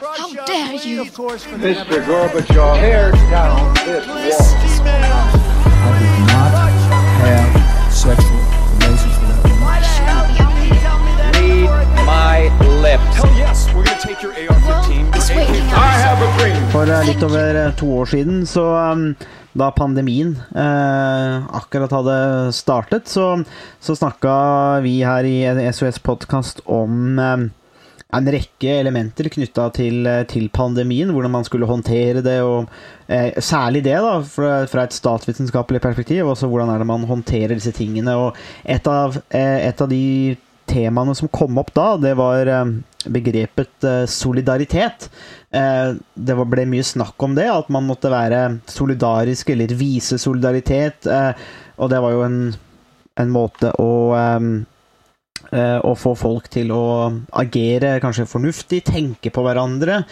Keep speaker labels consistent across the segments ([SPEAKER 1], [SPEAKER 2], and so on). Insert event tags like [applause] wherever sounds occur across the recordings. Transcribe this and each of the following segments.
[SPEAKER 1] How dare you!
[SPEAKER 2] Mr. Gorbachev, tear down this wall.
[SPEAKER 3] I did not have sexual relations with that woman.
[SPEAKER 2] Read my lips.
[SPEAKER 4] Hell yes, we're gonna take your AR-15.
[SPEAKER 2] I have a dream.
[SPEAKER 5] For eh, litt over eh, to år siden, så um, da pandemien eh, akkurat hadde startet, så, så snakka vi her i SOS Podkast om eh, en rekke elementer knytta til, eh, til pandemien, hvordan man skulle håndtere det, og eh, særlig det da, fra, fra et statsvitenskapelig perspektiv, også hvordan er det man håndterer disse tingene. Og et av, eh, et av de temaene som kom opp da, det var eh, begrepet eh, solidaritet. Eh, det ble mye snakk om det, at man måtte være solidarisk eller vise solidaritet. Og det var jo en, en måte å eh, Å få folk til å agere kanskje fornuftig, tenke på hverandre.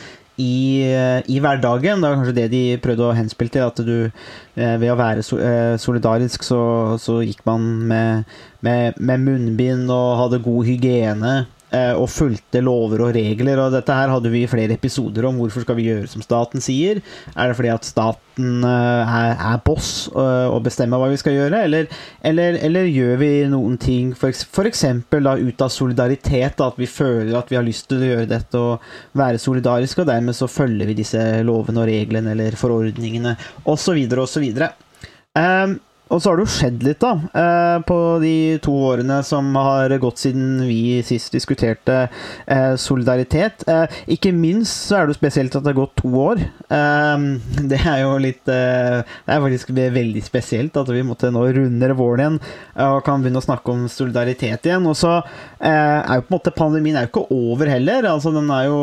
[SPEAKER 5] I, I hverdagen. Det var kanskje det de prøvde å henspille til. At du eh, ved å være eh, solidarisk, så, så gikk man med, med, med munnbind og hadde god hygiene. Eh, Og fulgte lover og regler. Og dette her hadde vi flere episoder om. Hvorfor skal vi gjøre som staten sier? Er det fordi at staten eh, er, er boss eh, og bestemmer hva vi skal gjøre? Eller, eller, eller gjør vi noen ting da, ut av solidaritet? Da, at vi føler at vi har lyst til å gjøre dette og være solidariske, og dermed så følger vi disse lovene og reglene eller forordningene osv. osv. Um, og så har det jo skjedd litt, da, eh, på de to årene som har gått siden vi sist diskuterte eh, solidaritet. Eh, ikke minst så er det jo spesielt at det har gått to år. Det er jo litt Det er faktisk veldig spesielt at vi måtte nå runde våren igjen og kan begynne å snakke om solidaritet igjen. Og så er jo på en måte pandemien er jo ikke over heller. altså Den er jo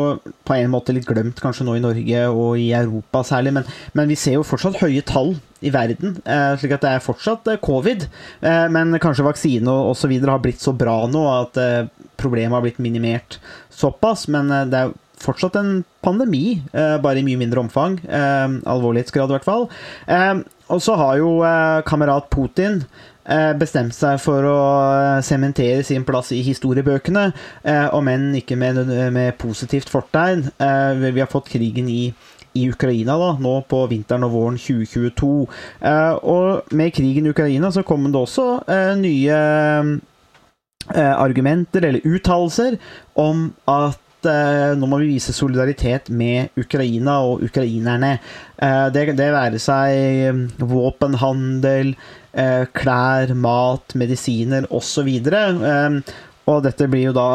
[SPEAKER 5] på en måte litt glemt kanskje nå i Norge og i Europa særlig, men, men vi ser jo fortsatt høye tall i verden, eh, slik at det er fortsatt eh, covid. Eh, men kanskje vaksine og osv. har blitt så bra nå at problemet har blitt minimert såpass. Men det er fortsatt en pandemi, bare i mye mindre omfang. Alvorlighetsgrad, i hvert fall. Og så har jo kamerat Putin bestemt seg for å sementere sin plass i historiebøkene, om enn ikke med, med positivt fortegn. Vi har fått krigen i i Ukraina da, nå på vinteren og våren 2022. Eh, og med krigen i Ukraina så kommer det også eh, nye eh, argumenter eller uttalelser om at nå må vi vise solidaritet med Ukraina og ukrainerne. Det, det være seg våpenhandel, klær, mat, medisiner osv. Eh, og dette blir jo da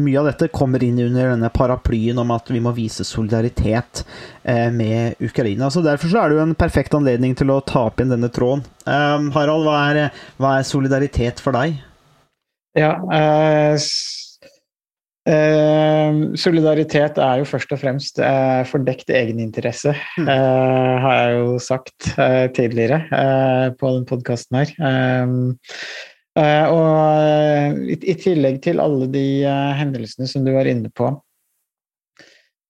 [SPEAKER 5] mye av dette kommer inn under denne paraplyen om at vi må vise solidaritet eh, med Ukraina. Så Derfor så er det jo en perfekt anledning til å ta opp igjen denne tråden. Um, Harald, hva er, hva er solidaritet for deg?
[SPEAKER 6] Ja, eh, eh, solidaritet er jo først og fremst eh, fordekt egeninteresse, eh, har jeg jo sagt tidligere eh, på den podkasten her. Eh, og eh, i, tillegg til alle de eh, hendelsene som du var inne på,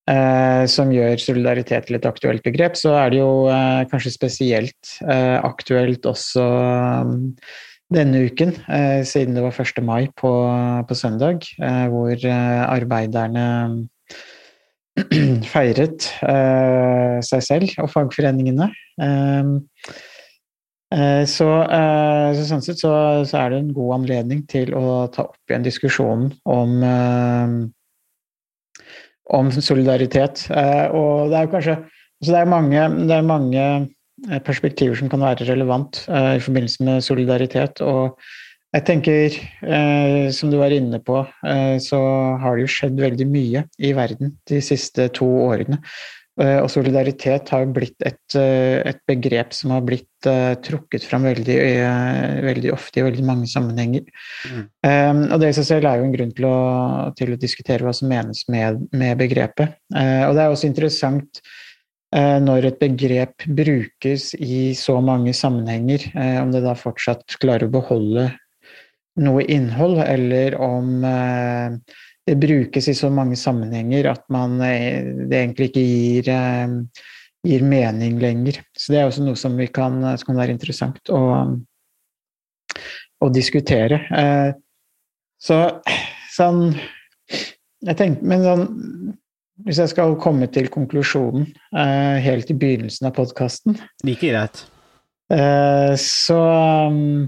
[SPEAKER 6] eh, som gjør solidaritet til et aktuelt begrep, så er det jo eh, kanskje spesielt eh, aktuelt også eh, denne uken, eh, siden det var 1. mai på, på søndag, eh, hvor eh, arbeiderne [clears throat] feiret eh, seg selv og fagforeningene. Eh, eh, så, eh, så sånn sett så, så er det en god anledning til å ta opp igjen diskusjonen om eh, om solidaritet. Eh, og det er jo kanskje så det er mange, det er mange eh, perspektiver som kan være relevant eh, i forbindelse med solidaritet. Og jeg tenker, eh, som du var inne på, eh, så har det jo skjedd veldig mye i verden de siste to årene. Eh, og solidaritet har blitt et, eh, et begrep som har blitt uh, trukket fram veldig, uh, veldig ofte i veldig mange sammenhenger. Um, og det i seg selv er jo en grunn til å, til å diskutere hva som menes med, med begrepet. Uh, og det er også interessant når et begrep brukes i så mange sammenhenger, om det da fortsatt klarer å beholde noe innhold, eller om eh, det brukes i så mange sammenhenger at man, eh, det egentlig ikke gir, eh, gir mening lenger. Så det er også noe som, vi kan, som kan være interessant å, å diskutere. Eh, så sånn Jeg tenker Men sånn hvis jeg skal komme til konklusjonen eh, helt i begynnelsen av podkasten,
[SPEAKER 5] Like greit.
[SPEAKER 6] eh, så, um,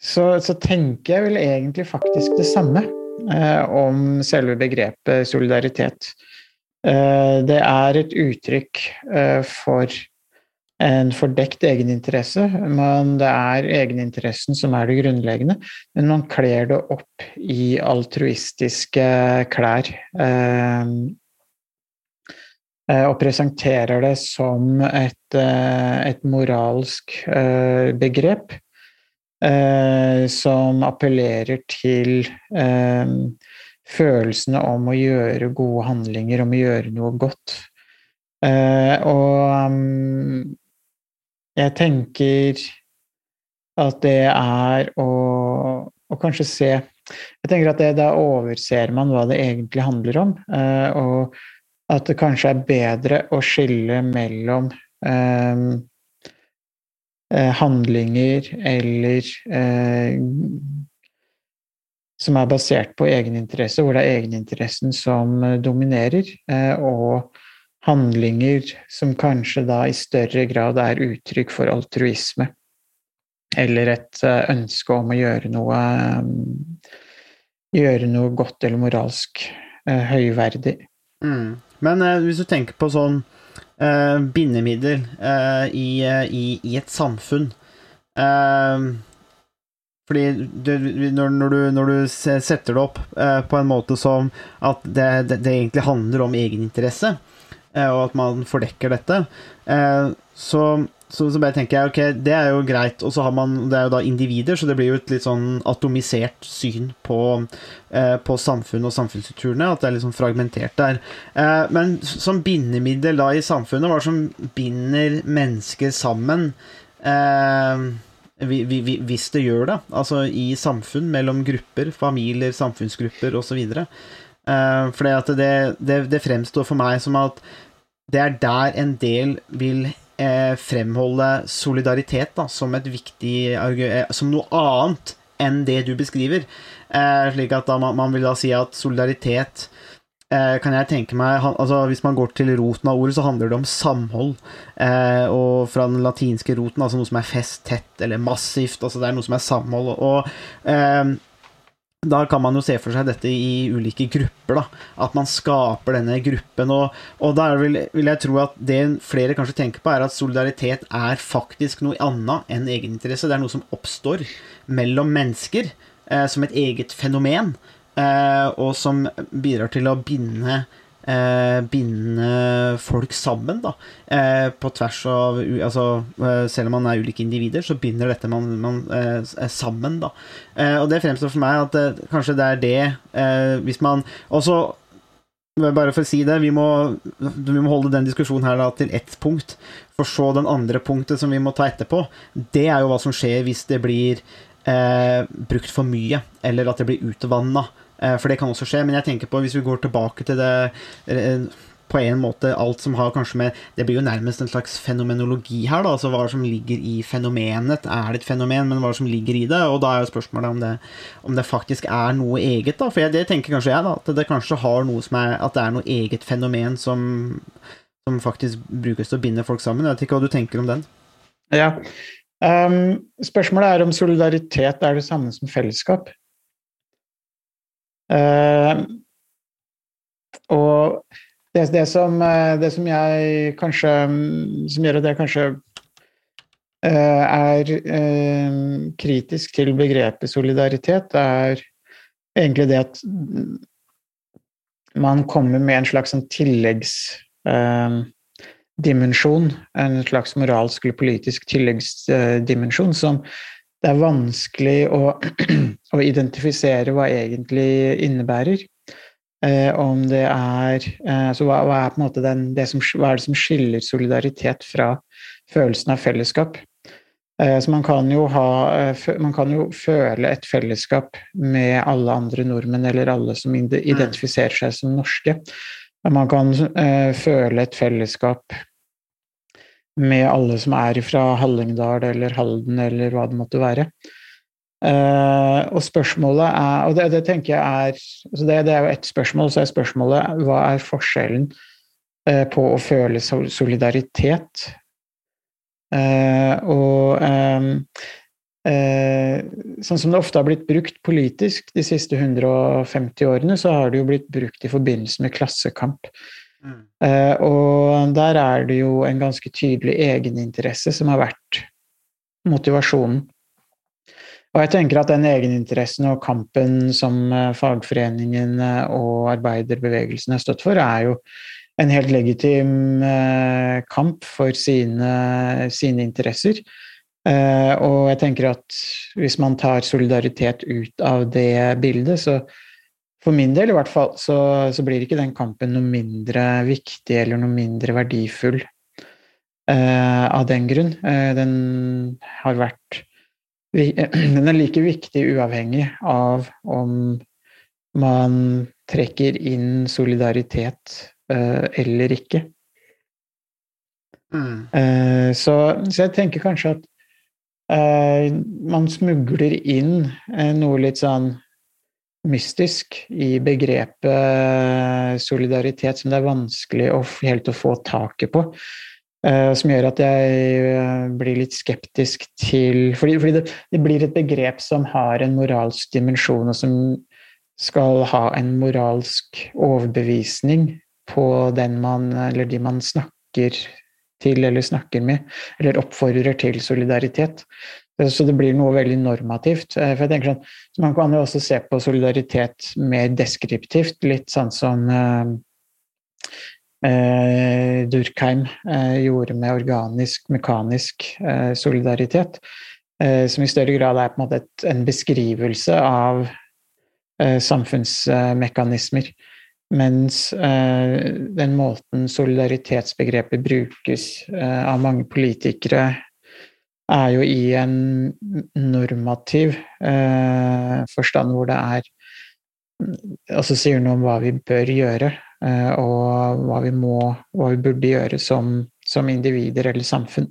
[SPEAKER 6] så Så tenker jeg vel egentlig faktisk det samme eh, om selve begrepet solidaritet. Eh, det er et uttrykk eh, for en fordekt egeninteresse, men det er egeninteressen som er det grunnleggende. Men man kler det opp i altruistiske klær. eh, eh, Og presenterer det som et, eh, et moralsk eh, begrep eh, som appellerer til eh, følelsene om å gjøre gode handlinger, om å gjøre noe godt. Eh, og um, jeg tenker at det er å, å kanskje se Jeg tenker at det, da overser man hva det egentlig handler om, eh, og at det kanskje er bedre å skille mellom eh, handlinger eller eh, som er basert på egeninteresse, hvor det er egeninteressen som eh, dominerer, eh, og handlinger som kanskje da i større grad er uttrykk for altruisme. Eller et eh, ønske om å gjøre noe eh, Gjøre noe godt eller moralsk eh, høyverdig.
[SPEAKER 5] Mm. Men eh, hvis du tenker på sånn eh, bindemiddel eh, i, eh, i, i et samfunn eh, Fordi det, når, når, du, når du setter det opp eh, på en måte som at det, det, det egentlig handler om egeninteresse, og at man fordekker dette, så, så, så bare tenker jeg ok, det er jo greit, og så har man Det er jo da individer, så det blir jo et litt sånn atomisert syn på, eh, på samfunnet og samfunnsstrukturene, at det er litt sånn fragmentert der. Eh, men som bindemiddel da i samfunnet, hva som binder mennesker sammen? Eh, vi, vi, vi, hvis det gjør det, altså i samfunn, mellom grupper, familier, samfunnsgrupper osv. Eh, for det, det, det fremstår for meg som at det er der en del vil eh, fremholde solidaritet da, som et viktig eh, Som noe annet enn det du beskriver. Eh, slik at da man, man vil da si at solidaritet eh, kan jeg tenke meg altså Hvis man går til roten av ordet, så handler det om samhold. Eh, og fra den latinske roten, altså noe som er fest, tett eller massivt. altså Det er noe som er samhold. Og eh, da kan man jo se for seg dette i ulike grupper, da. At man skaper denne gruppen. Og, og da vil, vil jeg tro at det flere kanskje tenker på, er at solidaritet er faktisk noe annet enn egeninteresse. Det er noe som oppstår mellom mennesker eh, som et eget fenomen, eh, og som bidrar til å binde Eh, binde folk sammen, da. Eh, på tvers av Altså, eh, selv om man er ulike individer, så binder dette man, man eh, sammen, da. Eh, og det fremstår for meg at eh, kanskje det er det Hvis man også bare for å si det, vi må, vi må holde den diskusjonen her da, til ett punkt. For så den andre punktet som vi må ta etterpå, det er jo hva som skjer hvis det blir brukt for mye, eller at det blir utvanna. Eh, for det kan også skje. Men jeg tenker på, hvis vi går tilbake til det eh, på en måte alt som har kanskje med Det blir jo nærmest en slags fenomenologi her, da. Altså hva som ligger i fenomenet. Er det et fenomen, men hva som ligger i det? Og da er jo spørsmålet om det, om det faktisk er noe eget, da. For jeg, det tenker kanskje jeg, da. At det kanskje har noe som er At det er noe eget fenomen som, som faktisk brukes til å binde folk sammen. Jeg vet ikke hva du tenker om den.
[SPEAKER 6] Ja. Um, spørsmålet er om solidaritet er det samme som fellesskap. Uh, og det, det, som, eh, det som jeg kanskje Som gjør at jeg kanskje eh, er eh, kritisk til begrepet solidaritet, er egentlig det at man kommer med en slags sånn tilleggsdimensjon, en slags moralsk eller politisk tilleggsdimensjon, som det er vanskelig å, [clears throat] å identifisere hva egentlig innebærer. Eh, om det er eh, Så hva, hva er på en måte den, det som, hva er det som skiller solidaritet fra følelsen av fellesskap? Eh, så man kan, jo ha, eh, man kan jo føle et fellesskap med alle andre nordmenn, eller alle som identifiserer seg som norske. Man kan eh, føle et fellesskap med alle som er fra Hallingdal eller Halden eller hva det måtte være. Uh, og spørsmålet er Og det, det tenker jeg er altså det, det er jo ett spørsmål, så er spørsmålet hva er forskjellen uh, på å føle solidaritet uh, og um, Sånn som det ofte har blitt brukt politisk de siste 150 årene, så har det jo blitt brukt i forbindelse med klassekamp. Eh, og der er det jo en ganske tydelig egeninteresse som har vært motivasjonen. Og jeg tenker at den egeninteressen og kampen som fagforeningen fagforeningene og arbeiderbevegelsen har stått for, er jo en helt legitim eh, kamp for sine, sine interesser. Eh, og jeg tenker at hvis man tar solidaritet ut av det bildet, så for min del i hvert fall, så, så blir ikke den kampen noe mindre viktig eller noe mindre verdifull eh, av den grunn. Eh, den har vært [clears throat] Den er like viktig uavhengig av om man trekker inn solidaritet eh, eller ikke.
[SPEAKER 5] Mm.
[SPEAKER 6] Så, så jeg tenker kanskje at eh, man smugler inn noe litt sånn mystisk i begrepet solidaritet som det er vanskelig å helt å få taket på. eh, som gjør at jeg eh, blir litt skeptisk til Fordi, fordi det, det blir et begrep som har en moralsk dimensjon, og som skal ha en moralsk overbevisning på den man, eller de man snakker til eller snakker med, eller oppfordrer til solidaritet. Eh, Så det blir noe veldig normativt. Eh, For jeg tenker sånn, så Man kan jo også se på solidaritet mer deskriptivt, litt sånn som eh, eh, Durkheim eh, gjorde med organisk, mekanisk eh, solidaritet. Som i større grad er på en måte et, en beskrivelse av samfunnsmekanismer. Mens den måten solidaritetsbegrepet brukes av mange politikere, er jo i en normativ eh, forstand hvor det er Altså sier noe om hva vi bør gjøre, eh, og hva vi må, hva vi burde gjøre som, som individer eller samfunn.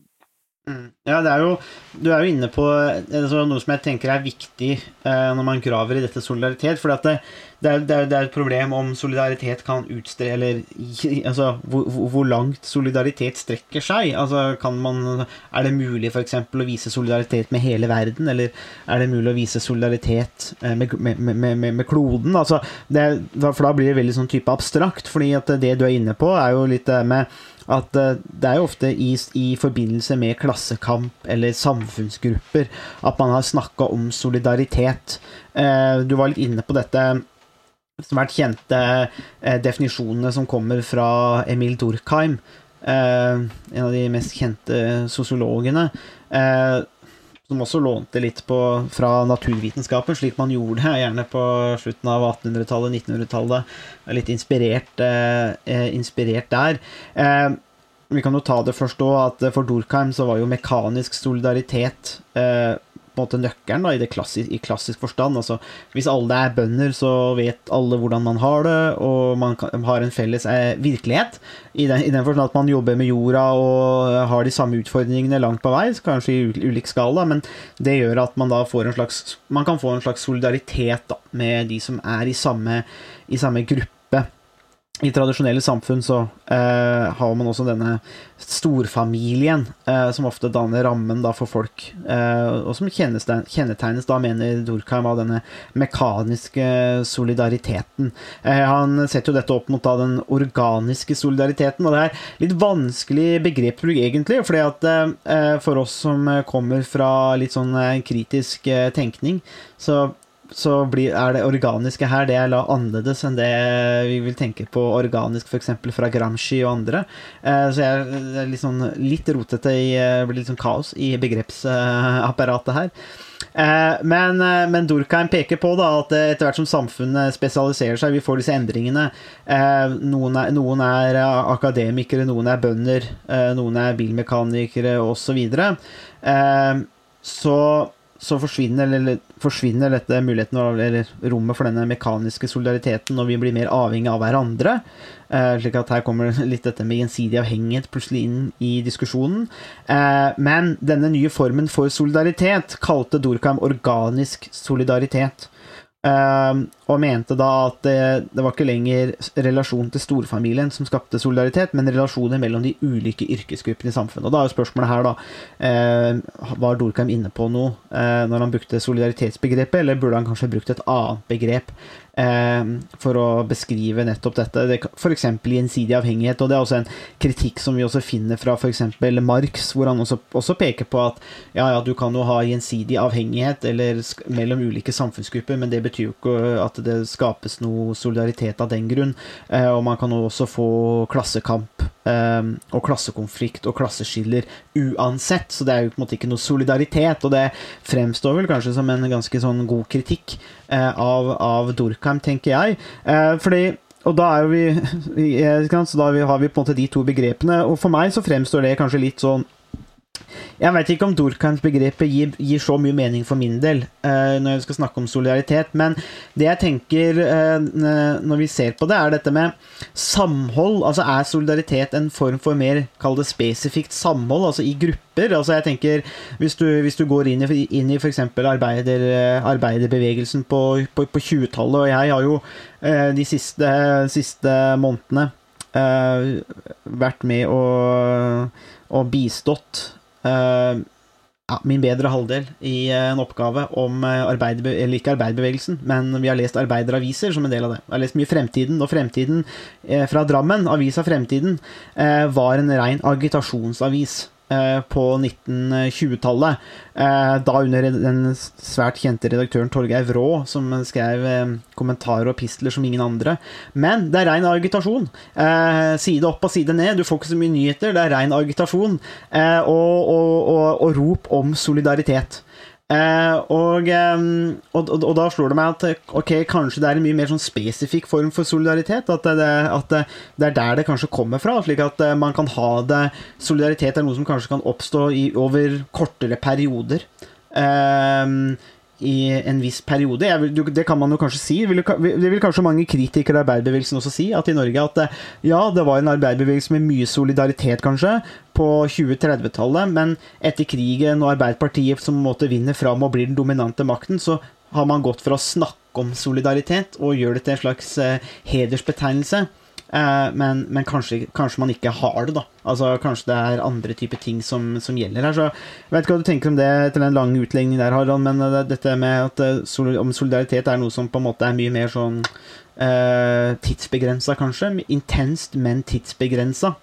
[SPEAKER 5] Mm. Ja, det er jo Du er jo inne på altså, noe som jeg tenker er viktig eh, når man graver i dette solidaritet. For det, det, er, det, er, det er et problem om solidaritet kan utstre Eller [laughs] altså, hvor, hvor- langt solidaritet strekker seg. Altså, kan man Er det mulig f.eks. å vise solidaritet med hele verden? Eller er det mulig å vise solidaritet eh, med, med, med, med, kloden? Altså, det, for da blir det veldig sånn type abstrakt. fordi det du er inne på, er jo litt det med at eh, det er jo ofte i, i forbindelse med klassekamp eller samfunnsgrupper at man har snakka om solidaritet. Eh, Du var litt inne på dette svært kjente eh, definisjonene som kommer fra Emil Durkheim, eh, en av de mest kjente sosiologene. Eh, som også lånte litt på, fra naturvitenskapen, slik man gjorde det gjerne på slutten av 1800-tallet, 1900-tallet. Er Litt inspirert, inspirert der. Vi kan jo ta det først òg, at for Durkheim så var jo mekanisk solidaritet eh, på en måte nøkkelen da, i, det klassi i klassisk forstand. Altså, hvis alle er bønder, så vet alle hvordan man har det, og man kan, har en felles eh, virkelighet. I den, I den forstand at man jobber med jorda og har de samme utfordringene langt på vei, kanskje i ulik skala, men det gjør at man da får en slags Man kan få en slags solidaritet da, med de som er i samme, i samme gruppe. I tradisjonelle samfunn så eh, har man også denne storfamilien, eh, som ofte danner rammen da for folk, eh, og som kjennetegnes, da, mener Durkheim, av denne mekaniske solidariteten. Eh, han setter jo dette opp mot da den organiske solidariteten, og det er litt vanskelig begrepsbruk egentlig, fordi at eh, for oss som kommer fra litt sånn eh, kritisk eh, tenkning, så så blir, er det organiske her det er la annerledes enn det vi vil tenke på organisk f.eks. fra Gramsci og andre. Eh, så jeg er litt, sånn, litt rotete i eh, blir litt sånn kaos i begrepsapparatet her. Eh, men, eh, men Durkheim peker på da at etter hvert som samfunnet spesialiserer seg, vi får disse endringene. Eh, noen, er, noen er eh, akademikere, noen er bønder, noen er bilmekanikere osv. Eh, så så forsvinner, eller, forsvinner dette muligheten eller rommet for denne mekaniske solidariteten når vi blir mer avhengig av hverandre. Eh, slik at her kommer litt dette med gjensidig avhengighet plutselig inn i diskusjonen. Eh, men denne nye formen for solidaritet kalte Durkheim organisk solidaritet. Uh, og mente da at det, det, var ikke lenger relasjonen til storfamilien som skapte solidaritet, men relasjoner mellom de ulike yrkesgruppene i samfunnet. Og da er jo spørsmålet her, da uh, Var Dorkheim inne på noe uh, når han brukte solidaritetsbegrepet, eller burde han kanskje brukt et annet begrep for å beskrive nettopp dette? Det, F.eks. gjensidig avhengighet, og det er også en kritikk som vi også finner fra f.eks. Marx, hvor han også, også, peker på at ja, ja, du kan jo ha gjensidig avhengighet eller mellom ulike samfunnsgrupper, men det betyr jo ikke at det skapes noe solidaritet av den grunn. Eh, og man kan også få klassekamp eh, og klassekonflikt og klasseskiller uansett. Så det er jo på en måte ikke noe solidaritet, og det fremstår vel kanskje som en ganske sånn god kritikk eh, av, av Durkheim, tenker jeg. fordi og da er vi, [laughs] så da har vi på en måte de to begrepene. Og for meg så fremstår det kanskje litt sånn jeg vet ikke om Durkheim-begrepet gir, gir, så mye mening for min del uh, når jeg skal snakke om solidaritet, men det jeg tenker uh, når vi ser på det, er dette med samhold. Altså er solidaritet en form for mer, kall det spesifikt samhold, altså i grupper? Altså jeg tenker, Hvis du, hvis du går inn i, inn i f.eks. Arbeider, arbeiderbevegelsen på, på, på 20-tallet, og jeg har jo uh, de siste, siste månedene vært med og, og bistått ja, min bedre halvdel i eh, en oppgave om eh, arbeiderbe eller ikke arbeiderbevegelsen, men vi har lest arbeideraviser som en del av det. Jeg har lest mye Fremtiden, og Fremtiden fra Drammen, avisa Fremtiden, var en rein agitasjonsavis. Eh, på 1920-tallet. Eh, da under den svært kjente redaktøren Torgeir Vrå, som skrev eh, kommentarer og pistler som ingen andre. Men det er rein agitasjon. Side opp og side ned. Du får ikke så mye nyheter. Det er rein agitasjon. Og, og, og, og rop om solidaritet. Eh, og, og, og, og, da slår det meg at ok, kanskje det er en mye mer sånn spesifikk form for solidaritet. At det, at det, er der det kanskje kommer fra. Slik at eh, man kan ha det Solidaritet er noe som kanskje kan oppstå i, over kortere perioder. Uh, i en viss periode. Vil, det kan man jo kanskje si. Det vil kanskje mange kritikere av arbeiderbevegelsen også si. At i Norge at eh, ja, det var en arbeiderbevegelse med mye solidaritet, kanskje, på 2030-tallet, men etter krigen og Arbeiderpartiet som måtte vinne fram og blir den dominante makten, så har man gått fra å snakke om solidaritet og gjøre det til en slags eh, hedersbetegnelse men, men kanskje, kanskje, man ikke har det, da. Altså, kanskje det er andre typer ting som, som, gjelder her. Så jeg vet ikke hva du tenker om det etter den lange utlegningen der, Harald, men det, dette med at eh, om solidaritet er noe som på en måte er mye mer sånn uh, tidsbegrensa, kanskje. Intenst, men tidsbegrensa.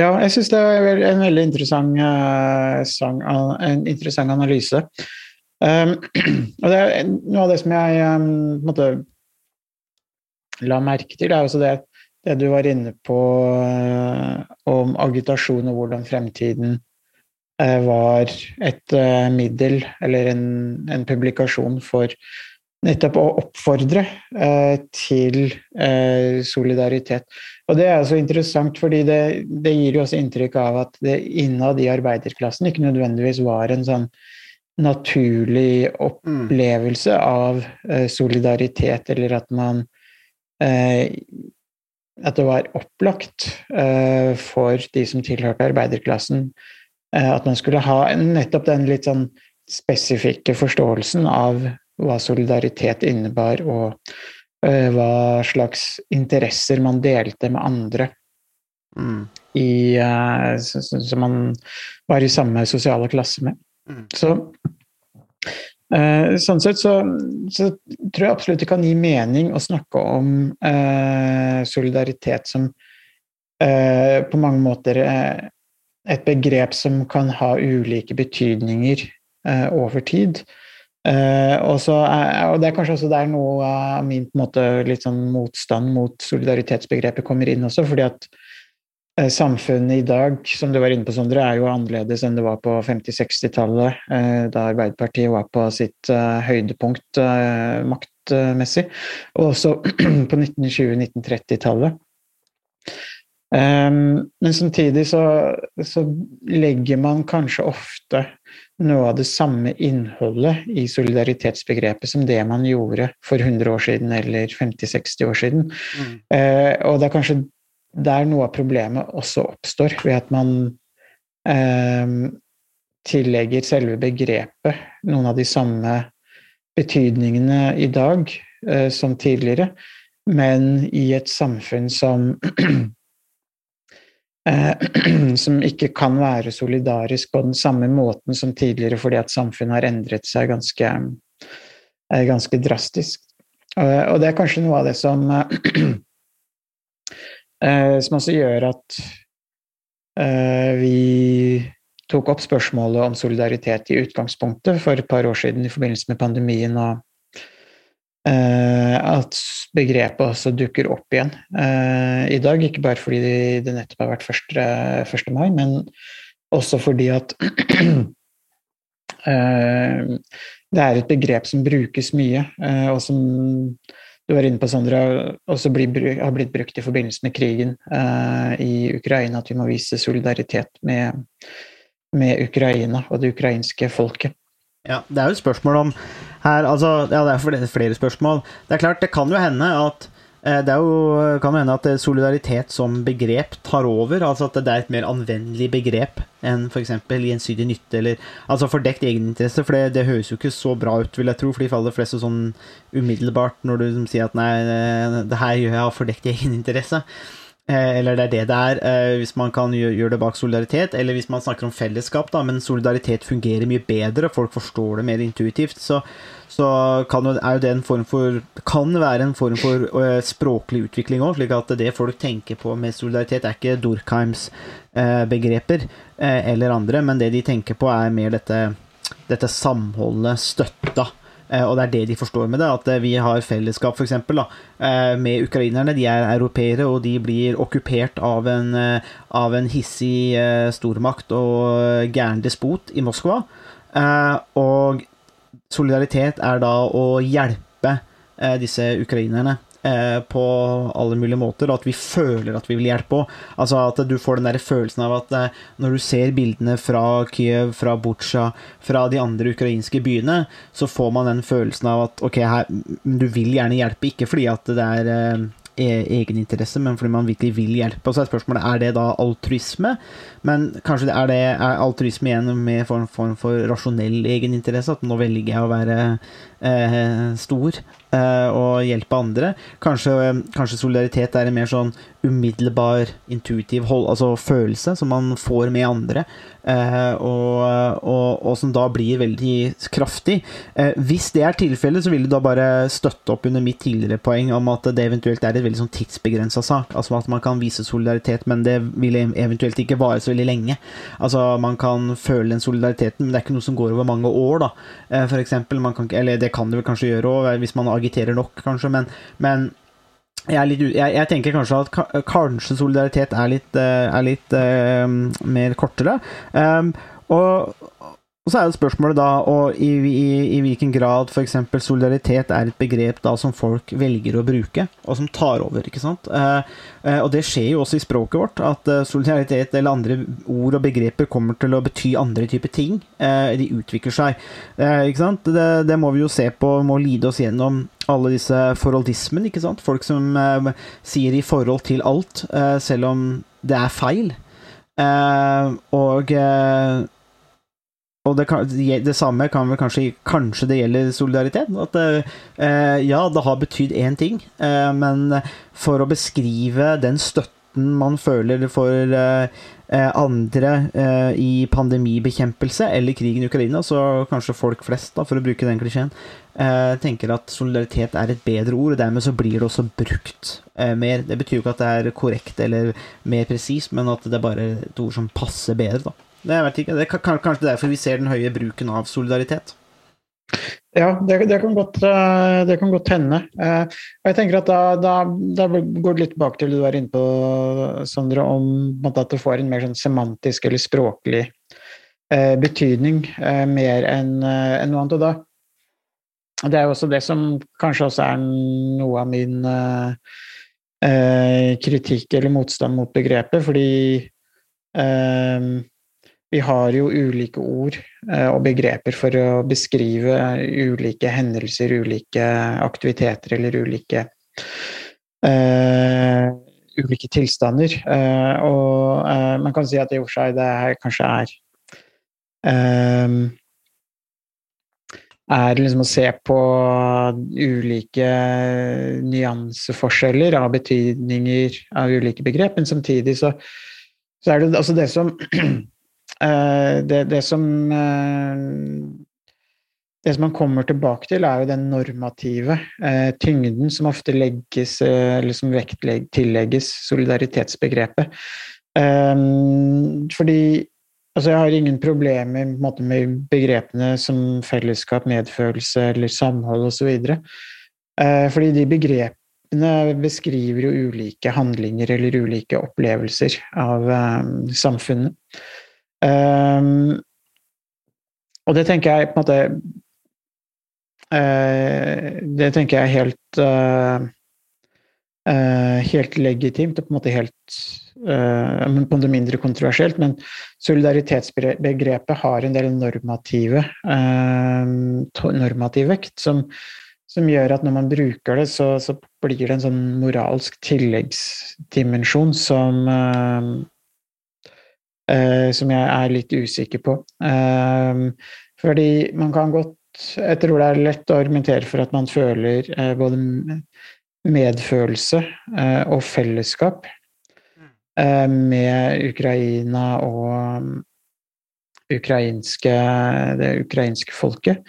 [SPEAKER 6] Ja, jeg syns [clears throat] det er en veldig interessant, en interessant analyse. Um, og det er noe av det som jeg um, måte, la merke til, er også det, det du var inne på uh, om agitasjon og hvordan fremtiden uh, var et uh, middel eller en, en, publikasjon for nettopp å oppfordre til solidaritet. Og det er så interessant, fordi det, det, gir jo også inntrykk av at det innad i arbeiderklassen ikke nødvendigvis var en sånn naturlig mm. opplevelse av solidaritet, eller at man Eh, at det var opplagt eh, for de som tilhørte arbeiderklassen, eh, at man skulle ha nettopp den litt sånn spesifikke forståelsen av hva solidaritet innebar, og hva slags interesser man delte med andre. Mm. I, som man var i samme sosiale klasse med. Mm. Så Eh, sånn sett så, så, tror jeg absolutt det kan gi mening å snakke om eh, solidaritet som eh, på mange måter eh, et begrep som kan ha ulike betydninger eh, over tid. Eh, og, er, og, det er kanskje også der noe av min måte, litt sånn motstand mot solidaritetsbegrepet kommer inn også, fordi at Eh, samfunnet i dag, som du var inne på, Sondre, er jo annerledes enn det var på 50-60-tallet, eh, da Arbeiderpartiet var på sitt eh, høydepunkt maktmessig, og også [clears throat] på 1920-1930-tallet. Um, men samtidig så, så, legger man kanskje ofte noe av det samme innholdet i solidaritetsbegrepet som det man gjorde for 100 år siden eller 50-60 år siden. Mm. Og det er kanskje der noe av problemet også oppstår, ved at man eh, tillegger selve begrepet noen av de samme betydningene i dag eh, som tidligere, men i et samfunn som [clears throat] Eh, [clears throat] som ikke kan være solidarisk på den samme måten som tidligere, fordi at samfunnet har endret seg ganske, eh, ganske drastisk. Og det er kanskje noe av det som [clears throat] som også gjør at vi tok opp spørsmålet om solidaritet i utgangspunktet for et par år siden i forbindelse med pandemien og Eh, at begrepet også dukker opp igjen eh, i dag. Ikke bare fordi det nettopp har vært 1. 1. mai, men også fordi at [clears throat] eh, det er et begrep som brukes mye, og som du var inne på, Sandra, også blir, har blitt brukt i forbindelse med krigen i Ukraina, at vi må vise solidaritet med, med Ukraina og det ukrainske folket.
[SPEAKER 5] Ja, det er jo et spørsmål om her, altså, ja, det er flere spørsmål. Det er klart, det kan jo hende at eh, det jo, kan jo hende at solidaritet som begrep tar over. altså At det er et mer anvendelig begrep enn f.eks. gjensidig nytte eller altså fordekt egeninteresse. For det, det, høres jo ikke så bra ut, vil jeg tro, for de faller flest sånn umiddelbart når du liksom sier at nei, det her gjør jeg av fordekt [laughs] egeninteresse. Eh, eller det er det det er, eh, hvis man kan gjøre det bak solidaritet. Eller hvis man snakker om fellesskap, da, men solidaritet fungerer mye bedre, folk forstår det mer intuitivt. Så, så kan, er jo det en form for Kan være en form for uh, språklig utvikling òg, slik at det folk tenker på med solidaritet, er ikke Durkheims begreper eller andre, men det de tenker på, er mer dette, dette samholdet, støtta Eh, og det er det de forstår med det, at eh, vi har fellesskap f.eks. Eh, med ukrainerne. De er europeere, og de blir okkupert av en, av en hissig stormakt og gæren despot i Moskva. Og solidaritet er da å hjelpe disse ukrainerne Eh, på alle mulige måter, og at vi føler at vi vil hjelpe òg. Altså at du får den der følelsen av at eh, når du ser bildene fra Kiev, fra Butsja, fra de andre ukrainske byene, så får man den følelsen av at ok, her, du vil gjerne hjelpe, ikke fordi at det er eh, e-, egeninteresse, men fordi man virkelig vil hjelpe. Og så er spørsmålet er det da altruisme. Men kanskje det er det er altruisme igjen med form, form for rasjonell egeninteresse. At nå velger jeg å være eh, stor Eh, og hjelpe andre. Kanskje, eh, kanskje, solidaritet er en mer sånn umiddelbar, intuitiv hold, altså følelse som man får med andre, eh, og, og, og, som da blir veldig kraftig. Hvis det er tilfellet, så vil det da bare støtte opp under mitt tidligere poeng om at det eventuelt er et veldig sånn tidsbegrensa sak. Altså at man kan vise solidaritet, men det vil eventuelt ikke vare så veldig lenge. Altså Man kan føle den solidariteten, men det er ikke noe som går over mange år, da. For eksempel, man kan, eller det kan det vel kanskje gjøre òg, hvis man agiterer nok, kanskje, men, men jeg, litt, jeg, jeg, tenker kanskje at kanskje solidaritet er litt, eh, er litt uh, mer kortere. Um, og, og så er jo spørsmålet da og i, i, i hvilken grad f.eks. solidaritet er et begrep da som folk velger å bruke, og som tar over. ikke sant? Eh, eh, og det skjer jo også i språket vårt, at eh, solidaritet eller andre ord og begreper kommer til å bety andre typer ting. Eh, de utvikler seg. Eh, ikke sant? Det, det, må vi jo se på, må lide oss gjennom alle disse forholdismen, ikke sant? Folk som eh, sier i forhold til alt, selv om det er feil. og og det, kan, det, samme kan vel kanskje Kanskje det gjelder solidaritet. At eh, ja, det har betydd én ting, eh, men for å beskrive den støtten man føler for eh, eh andre eh, i pandemibekjempelse eller krigen i Ukraina, så kanskje folk flest, da, for å bruke den klisjeen, eh, tenker at solidaritet er et bedre ord, og dermed så blir det også brukt mer. Det betyr jo ikke at det er korrekt eller mer presist, men at det er bare et ord som passer bedre, da. Det, ikke. det er kanskje derfor vi ser den høye bruken av solidaritet.
[SPEAKER 6] Ja, det, det, kan, godt, eh, det kan godt, hende. Eh, og jeg tenker at da, da, da, går det litt tilbake til det du var inne på, Sondre, om at det får en mer sånn semantisk eller språklig eh, betydning mer enn en noe annet. Og da Det er jo også det som kanskje også er noe av min kritikk eller motstand mot begrepet, fordi vi har jo ulike ord eh, og begreper for å beskrive ulike hendelser, ulike aktiviteter eller ulike uh, ulike tilstander. Uh, og uh, man kan si at i og for seg det her kanskje er er liksom å se på ulike nyanseforskjeller av betydninger av ulike begrep, men samtidig så, så er det altså det som [clears throat] det, det, som eh, det som man kommer tilbake til, er jo den normative eh, tyngden som ofte legges, eller som vektlegg, tillegges solidaritetsbegrepet. Um, fordi altså jeg har ingen problemer med begrepene som fellesskap, medfølelse eller samhold osv. Eh, fordi de begrepene beskriver jo ulike handlinger eller ulike opplevelser av um, samfunnet. Um, og det tenker jeg på en måte uh, Det tenker jeg er helt uh, uh, helt legitimt og på en måte helt på det mindre kontroversielt, men solidaritetsbegrepet har en del normative normativ vekt som, som gjør at når man bruker det, så, så blir det en sånn moralsk tilleggsdimensjon som Uh, som jeg er litt usikker på. Uh, fordi man kan godt Jeg tror det er lett å argumentere for at man føler uh, både medfølelse og fellesskap med Ukraina og ukrainske, det ukrainske folket.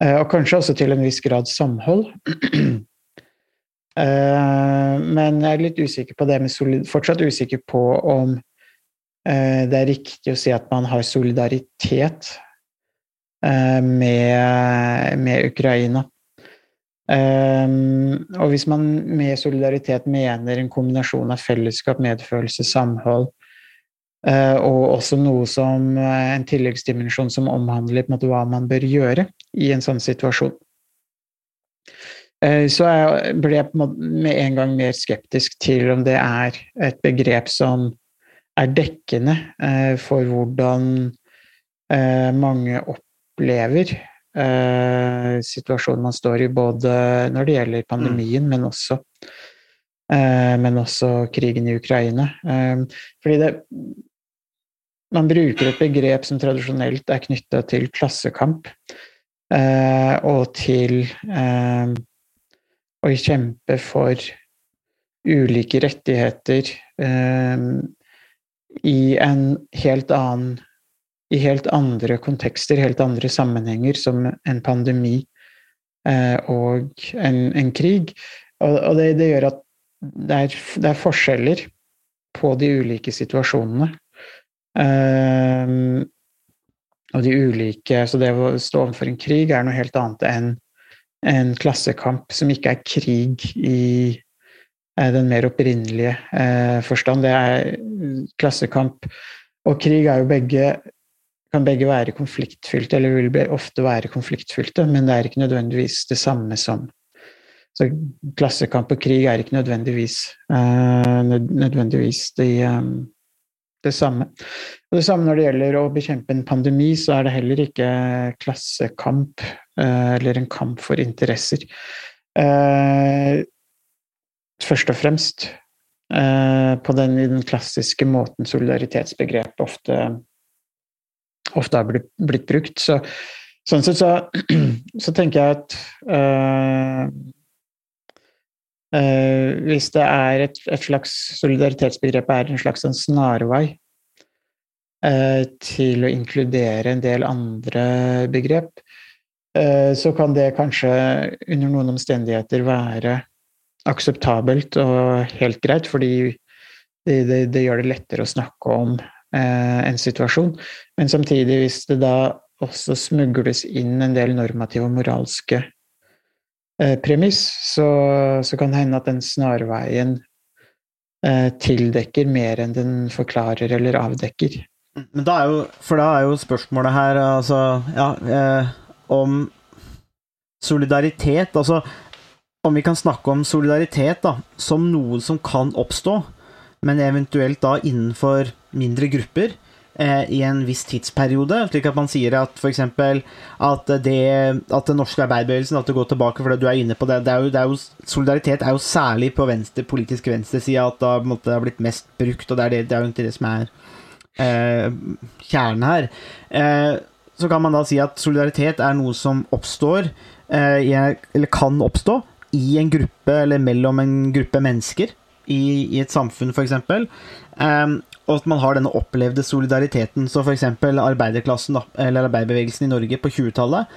[SPEAKER 6] og kanskje også til en viss grad samhold. [clears throat] men jeg er litt usikker på det med solid, fortsatt usikker på om Eh, det er riktig å si at man har solidaritet eh, med, med Ukraina. Um, og hvis man med solidaritet mener en kombinasjon av fellesskap, medfølelse, samhold, uh, og også noe som en tilleggsdimensjon som omhandler måte, hva man bør gjøre i en sånn situasjon, så jeg ble jeg med en gang mer skeptisk til om det er et begrep som er dekkende eh, for hvordan eh, mange opplever eh, situasjonen man står i, både når det gjelder pandemien, mm. men, også, men også krigen i Ukraina. fordi det Man bruker et begrep som tradisjonelt er knytta til klassekamp, og til å kjempe for ulike rettigheter i en helt annen i helt andre kontekster, helt andre sammenhenger, som en pandemi eh, og en, en, krig. Og, og det, det, gjør at det er, det er, forskjeller på de ulike situasjonene. Eh, og de ulike Så det å stå overfor en krig er noe helt annet enn en klassekamp som ikke er krig i den mer opprinnelige eh, forstand. Det er klassekamp og krig er jo begge kan begge være konfliktfylte, eller vil ofte være konfliktfylte, men det er ikke nødvendigvis det samme som så Klassekamp og krig er ikke nødvendigvis, uh, nødvendigvis det, det, samme. Og det samme når det gjelder å bekjempe en pandemi, så er det heller ikke klassekamp eller en kamp for interesser. Først og fremst eh, på den, den klassiske måten solidaritetsbegrepet ofte, ofte har blitt, blitt brukt. Så, sånn sett så, [clears throat] så, tenker jeg at eh, eh, hvis det er et, et, slags solidaritetsbegrep er en slags en snarvei eh, til å inkludere en del andre begrep, så kan det kanskje under noen omstendigheter være akseptabelt og helt greit, fordi det, det, det gjør det lettere å snakke om eh, en situasjon. Men samtidig, hvis det da også smugles inn en del normative og moralske eh, premiss, så, så, kan det hende at den snarveien eh, tildekker mer enn den forklarer eller avdekker.
[SPEAKER 5] Men da er jo, for da er jo spørsmålet her altså, ja, eh, om solidaritet Altså om vi kan snakke om solidaritet da, som noe som kan oppstå, men eventuelt da innenfor mindre grupper eh, i en viss tidsperiode, slik at man sier at f.eks. At, det- at den norske arbeiderbevegelsen at det går tilbake, for du er inne på det, det, er jo, det er jo, Solidaritet er jo særlig på venstre, politisk venstreside at da, måte, det har blitt mest brukt, og det er, det, det er jo ikke det som er eh, kjernen her. Eh, så kan man da si at solidaritet er noe som oppstår, eh, eller kan oppstå, i en gruppe eller mellom en gruppe mennesker i, i et samfunn, f.eks. Um, og at man har denne opplevde solidariteten. Så f.eks. arbeiderklassen, da, eller arbeiderbevegelsen i Norge på 20-tallet.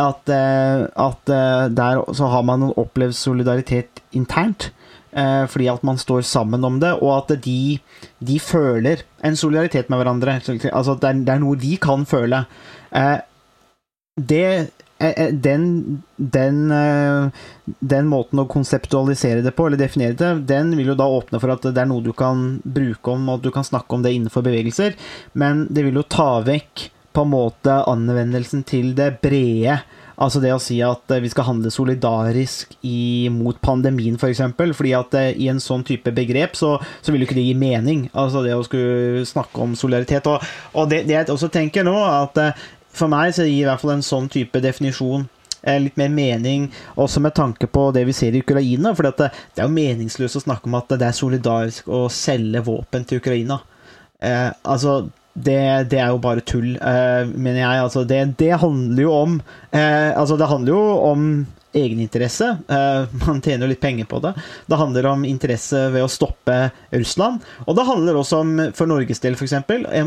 [SPEAKER 5] At, eh, at eh, der så har man opplevd solidaritet internt. eh, fordi at man står sammen om det, og at de, de føler en solidaritet med hverandre. Altså det er, det er noe de kan føle. Det den, den, eh, den måten å konseptualisere det på, eller definere det, den vil jo da åpne for at det er noe du kan bruke om, og at du kan snakke om det innenfor bevegelser, men det vil jo ta vekk på en måte anvendelsen til det brede. Altså det å si at eh, vi skal handle solidarisk i, mot pandemien, f.eks. For eksempel, fordi at eh, i en sånn type begrep så, så vil jo ikke det gi mening. Altså det å skulle snakke om solidaritet. Og, og det, det jeg også tenker nå, at eh, for meg så gir i hvert fall en sånn type definisjon eh, litt mer mening, også med tanke på det vi ser i Ukraina. For det, det er jo meningsløst å snakke om at det er solidarisk å selge våpen til Ukraina. Eh, altså, det, det er jo bare tull, eh, mener jeg. Altså, det, det handler jo om eh, Altså, det handler jo om egeninteresse. Eh, man tjener jo litt penger på det. Det handler om interesse ved å stoppe Russland. Og det handler også om, for Norges del f.eks.,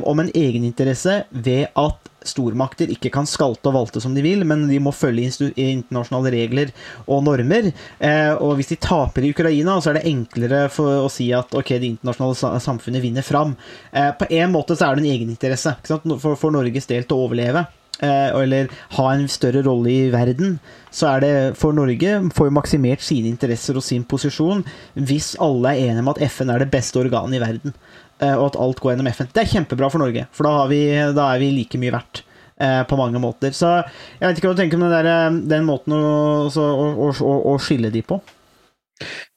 [SPEAKER 5] om en egeninteresse ved at stormakter ikke kan skalte og valte som de vil, men de må følge internasjonale regler og normer. Eh, og hvis de taper i Ukraina, så er det enklere å si at ok, det internasjonale samfunnet vinner fram. Eh, på en måte så er det en egeninteresse? For, for Norges del til å overleve. Eh, eller ha en større rolle i verden, så er det for Norge får jo maksimert sine interesser og sin posisjon hvis alle er enige om at FN er det beste organet i verden, eh, og at alt går gjennom FN. Det er kjempebra for Norge, for da, vi, da er vi like mye verdt. eh, På mange måter. Så jeg vet ikke hva du tenker om den, der, den måten å, å, å, å, å skille de på.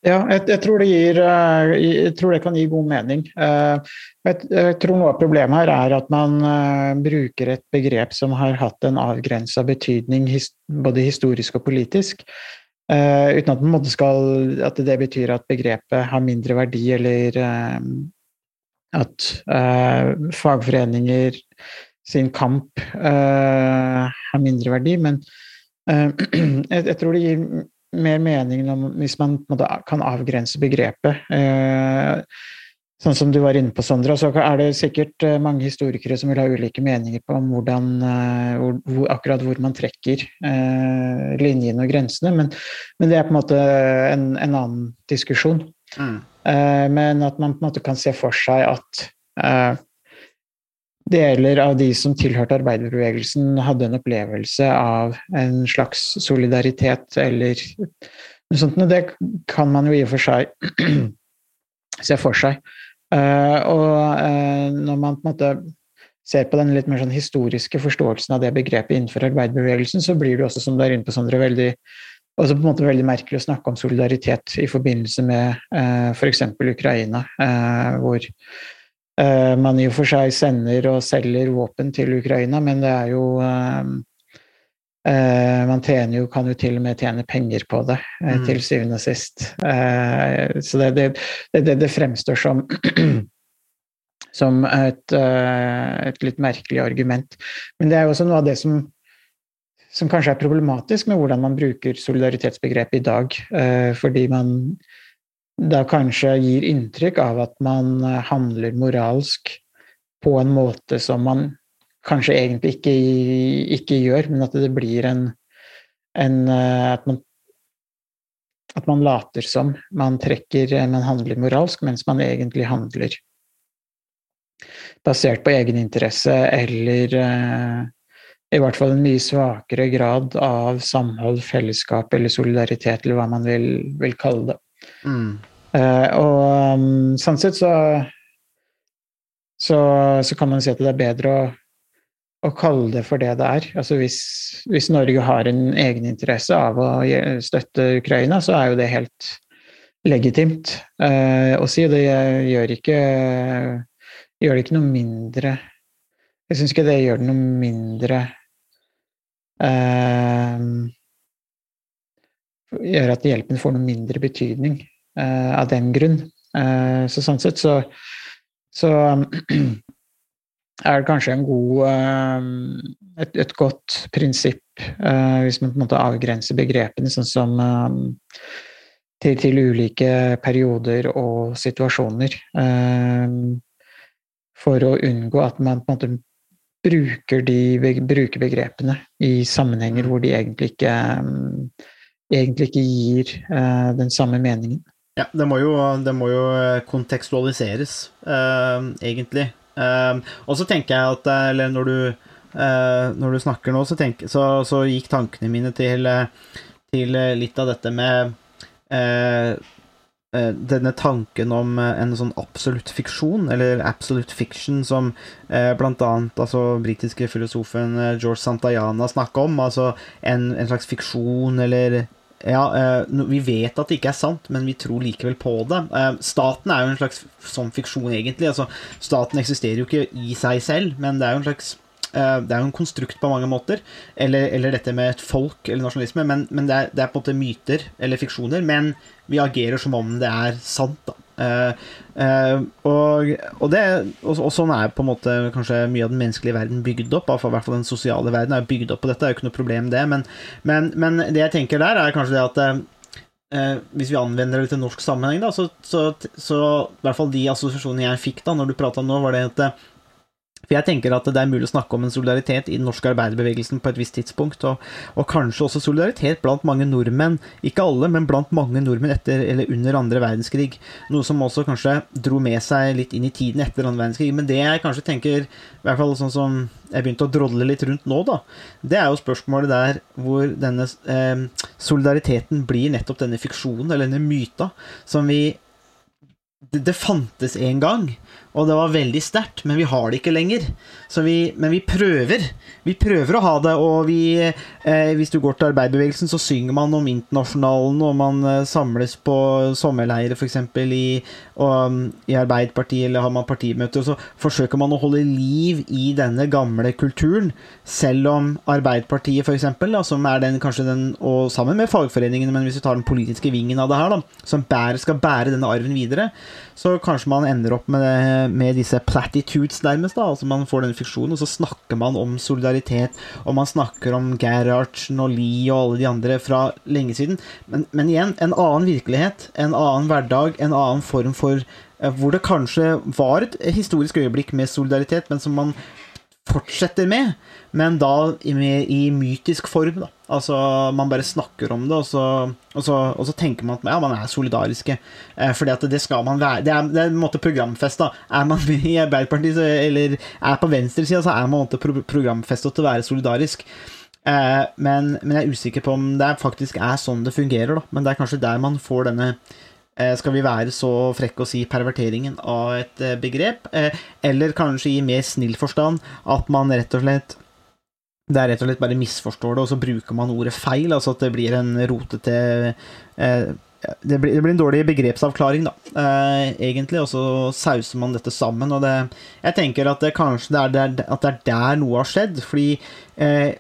[SPEAKER 6] Ja, jeg, jeg, tror gir, eh, jeg tror det kan gi god mening. Eh, Jeg, jeg tror noe av problemet her er at man eh, bruker et begrep som har hatt en avgrensa betydning både historisk og politisk. uten at, man skal, at det betyr at begrepet har mindre verdi, eller at fagforeninger sin kamp har mindre verdi. Men [clears throat] jeg tror det gir mer mening om, hvis man måte, kan avgrense begrepet. Eh, sånn som du var inne på, Sondra, så er det sikkert eh, mange historikere som vil ha ulike meninger på om hvordan, eh, hvor, hvor, akkurat hvor man trekker eh, linjene og grensene, men, men det er på en måte en, en annen diskusjon. Eh, men at man på en måte kan se for seg at eh, deler av de som tilhørte arbeiderbevegelsen, hadde en opplevelse av en slags solidaritet eller noe sånt. Og det kan man jo i og for seg [clears throat] se for seg. Eh, og eh, når man på en måte ser på den litt mer sånn historiske forståelsen av det begrepet innenfor arbeiderbevegelsen, så blir det også, som du er inne på, Sondre, veldig også på en måte veldig merkelig å snakke om solidaritet i forbindelse med eh, f.eks. Ukraina, eh, hvor man i og for seg sender og selger våpen til Ukraina, men det er jo eh, eh, Man jo, kan jo til og med tjene penger på det, eh,
[SPEAKER 5] Mm.
[SPEAKER 6] til syvende og sist. Eh, så det, det, det, det fremstår som [clears throat] som et, eh, et litt merkelig argument. Men det er jo også noe av det som som kanskje er problematisk med hvordan man bruker solidaritetsbegrepet i dag. Eh, fordi man da kanskje gir inntrykk av at man eh, handler moralsk på en måte som man kanskje egentlig ikke, ikke gjør, men at det blir en, en eh, at, man, at man later som man trekker Man handler moralsk, mens man egentlig handler basert på egeninteresse eller eh, i hvert fall en mye svakere grad av samhold, fellesskap eller solidaritet, eller hva man vil, vil kalle det.
[SPEAKER 5] Mm.
[SPEAKER 6] Eh, og um, sånn sett så, så så kan man si at det er bedre å å kalle det for det det er. Altså hvis, hvis Norge har en egeninteresse av å støtte Ukraina, så er jo det helt legitimt uh, å si. Det gjør ikke gjør det ikke noe mindre Jeg syns ikke det gjør det noe mindre uh, Gjør at hjelpen får noe mindre betydning eh, av den grunn. Eh, så sånn sett så, så [clears throat] er det kanskje god eh, et, et godt prinsipp eh, hvis man på en måte avgrenser begrepene sånn som eh, til, til ulike perioder og situasjoner. For å unngå at man på en måte bruker, de, bruker begrepene i sammenhenger hvor de egentlig ikke, egentlig ikke gir den samme meningen.
[SPEAKER 5] Ja, det må jo, det må jo eh, kontekstualiseres, uh, egentlig. Uh, og så tenker jeg at Eller når du, uh, når du snakker nå, så, tenk, så, så gikk tankene mine til, til litt av dette med denne tanken om en sånn absolutt fiksjon, eller absolute fiction, som blant annet altså britiske filosofen George Santayana snakka om. Altså en, en slags fiksjon, eller ja, eh, vi vet at det ikke er sant, men vi tror likevel på det. Eh, staten er jo en slags sånn fiksjon, egentlig. Altså, staten eksisterer jo ikke i seg selv, men det er jo en slags eh, det er jo en konstrukt på mange måter. Eller, eller dette med et folk eller nasjonalisme. Men, men det, er, det er på en måte myter eller fiksjoner. Men vi agerer som om det er sant, da. Eh, eh, og, og, det, og, sånn er på en måte kanskje mye av den menneskelige verden bygd opp. I hvert fall den sosiale verden er bygd opp på dette. Det er jo ikke noe problem, det. Men, men, men det jeg tenker der, er kanskje det at eh, eh, hvis vi anvender det til norsk sammenheng, da, så, så, så i hvert fall de assosiasjonene jeg fikk da når du prata nå, var det at for jeg tenker at det er mulig å snakke om en solidaritet i den norske arbeiderbevegelsen på et visst tidspunkt, og, og kanskje også solidaritet blant mange nordmenn, ikke alle, men blant mange nordmenn etter eller under andre verdenskrig. Noe som også kanskje dro med seg litt inn i tiden etter andre verdenskrig. Men det jeg kanskje tenker, i hvert fall sånn som jeg begynte å drodle litt rundt nå, da, det er jo spørsmålet der hvor denne eh, solidariteten blir nettopp denne fiksjonen, eller denne myta, som vi det, det fantes en gang, og det var veldig sterkt, men vi har det ikke lenger. Vi, men vi prøver. Vi prøver å ha det, og vi eh, Hvis du går til arbeiderbevegelsen, så synger man om internasjonalen, og man eh, samles på sommerleirer, f.eks. I, i Arbeiderpartiet, eller har man partimøter, og så forsøker man å holde liv i denne gamle kulturen, selv om Arbeiderpartiet, f.eks., som er den, kanskje den, og sammen med fagforeningene, men hvis vi tar den politiske vingen av det her, da, som bærer, skal bære denne arven videre, så kanskje man ender opp med, med disse platitudes, nærmest. da, altså Man får denne fiksjonen, og så snakker man om solidaritet, og man snakker om Gerhardsen og Lie og alle de andre fra lenge siden. Men, men igjen, en annen virkelighet, en annen hverdag, en annen form for eh, Hvor det kanskje var et historisk øyeblikk med solidaritet, men som man fortsetter med, men da i, i mytisk form. da. Altså, Man bare snakker om det, og så, og så, og så tenker man at ja, man er solidariske. Eh, fordi at det skal man være. Det er, det er en måte programfest. Er man [laughs] i Arbeiderpartiet så- eller er på venstresida, så er man måte pro programfesta til å være solidarisk. Eh, men, men jeg er usikker på om det faktisk er sånn det fungerer, da. Men det er kanskje der man får denne eh, skal vi være så frekke å si perverteringen av et eh, begrep? Eh, eller kanskje i mer snill forstand at man rett og slett det er rett og slett bare misforstår det, og så bruker man ordet feil. Altså at det blir en rotete eh, det, blir, det blir en dårlig begrepsavklaring, da, eh, egentlig, og så sauser man dette sammen. Og det, jeg tenker at det kanskje det er, der, at det er der noe har skjedd, fordi eh,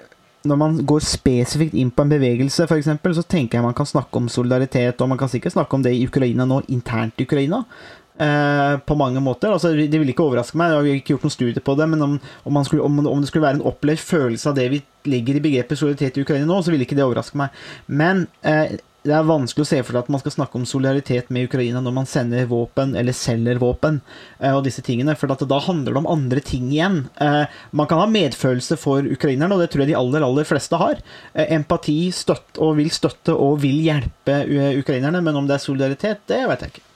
[SPEAKER 5] når man går spesifikt inn på en bevegelse, f.eks., så tenker jeg man kan snakke om solidaritet, og man kan sikkert snakke om det i Ukraina nå, internt i Ukraina. Eh, på mange måter. Altså, det ville ikke overraske meg, jeg har ikke gjort noen studie på det, men om, om, skulle, om, om det skulle være en opplevd følelse av det vi legger i begrepet solidaritet i Ukraina nå, så ville ikke det overraske meg. Men eh, det er vanskelig å se for seg at man skal snakke om solidaritet med Ukraina når man sender våpen eller selger våpen eh, og disse tingene, for da handler det om andre ting igjen. Eh, man kan ha medfølelse for ukrainerne, og det tror jeg de aller, aller fleste har. Empati, støtt og vil støtte og vil hjelpe ukrainerne, men om det er solidaritet, det vet jeg ikke.